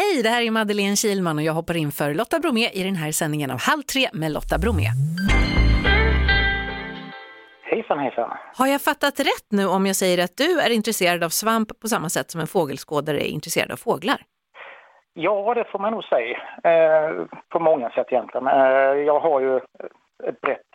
Hej, det här är Madeleine Kilman och jag hoppar in för Lotta Bromé i den här sändningen av Halv tre med Lotta Bromé. Hejsan hejsan. Har jag fattat rätt nu om jag säger att du är intresserad av svamp på samma sätt som en fågelskådare är intresserad av fåglar? Ja, det får man nog säga. Eh, på många sätt egentligen. Eh, jag har ju ett brett,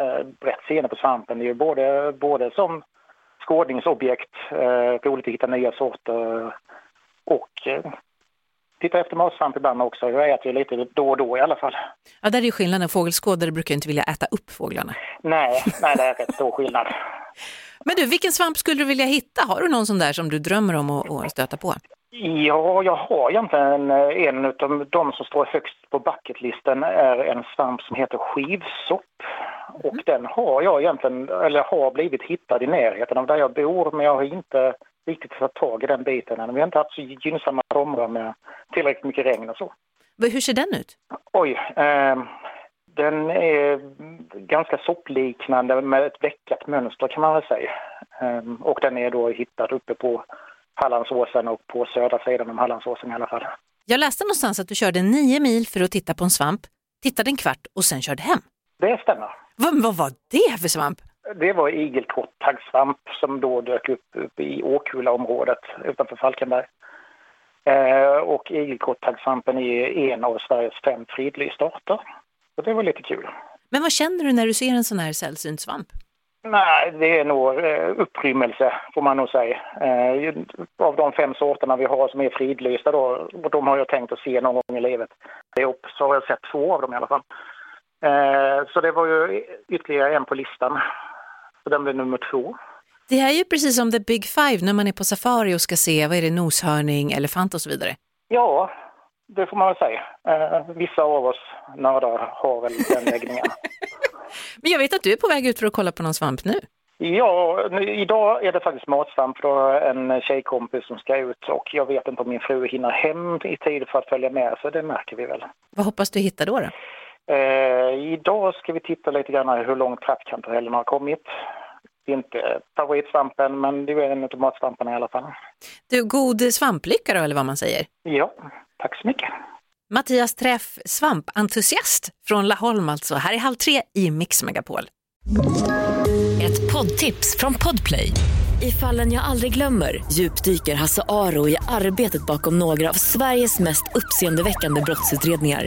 eh, brett seende på svampen. Det är ju både, både som skådningsobjekt, eh, roligt att hitta nya sorter och eh, titta efter matsvamp ibland också. Jag äter ju lite då och då i alla fall. Ja, där är ju skillnaden. Fågelskådare brukar inte vilja äta upp fåglarna. Nej, nej det är rätt stor skillnad. Men du, vilken svamp skulle du vilja hitta? Har du någon sån där som du drömmer om att, stöta på? Ja, jag har egentligen en av de som står högst på bucketlisten är en svamp som heter skivsopp. Och den har jag egentligen, eller har blivit hittad i närheten av där jag bor men jag har inte riktigt fått tag i den biten än. Vi har inte haft så gynnsamma somrar med tillräckligt mycket regn och så. Hur ser den ut? Oj, eh, den är ganska soppliknande med ett veckat mönster kan man väl säga. Eh, och den är då hittad uppe på Hallandsåsen och på södra sidan om Hallandsåsen i alla fall. Jag läste någonstans att du körde nio mil för att titta på en svamp, tittade en kvart och sen körde hem. Det stämmer. Vad, vad var det för svamp? Det var igelkotttaggsvamp som då dök upp, upp i Åkullaområdet utanför Falkenberg. Eh, och igelkotttaggsvampen är en av Sveriges fem fridlysta arter. Så det var lite kul. Men vad känner du när du ser en sån här sällsynt svamp? Nej, det är nog eh, upprymmelse får man nog säga. Eh, av de fem sorterna vi har som är fridlysta då, och de har jag tänkt att se någon gång i livet. Så har jag sett två av dem i alla fall. Eh, så det var ju ytterligare en på listan. Så den blev nummer två. Det är ju precis som the big five när man är på safari och ska se, vad är det, noshörning, elefant och så vidare. Ja, det får man väl säga. Eh, vissa av oss nördar har väl den läggningen. Men jag vet att du är på väg ut för att kolla på någon svamp nu. Ja, nu, idag är det faktiskt matsvamp då en tjejkompis som ska ut och jag vet inte om min fru hinner hem i tid för att följa med så det märker vi väl. Vad hoppas du hitta då? då? Eh, idag ska vi titta lite grann hur långt trattkantarellen har kommit. Det är inte favoritsvampen men det är en av matsvamparna i alla fall. Du, god svamplycka då, eller vad man säger. Ja, tack så mycket. Mattias Träff, svampentusiast från Laholm alltså. Här är Halv tre i Mix Megapol. Ett poddtips från Podplay. I fallen jag aldrig glömmer djupdyker Hasse Aro i arbetet bakom några av Sveriges mest uppseendeväckande brottsutredningar.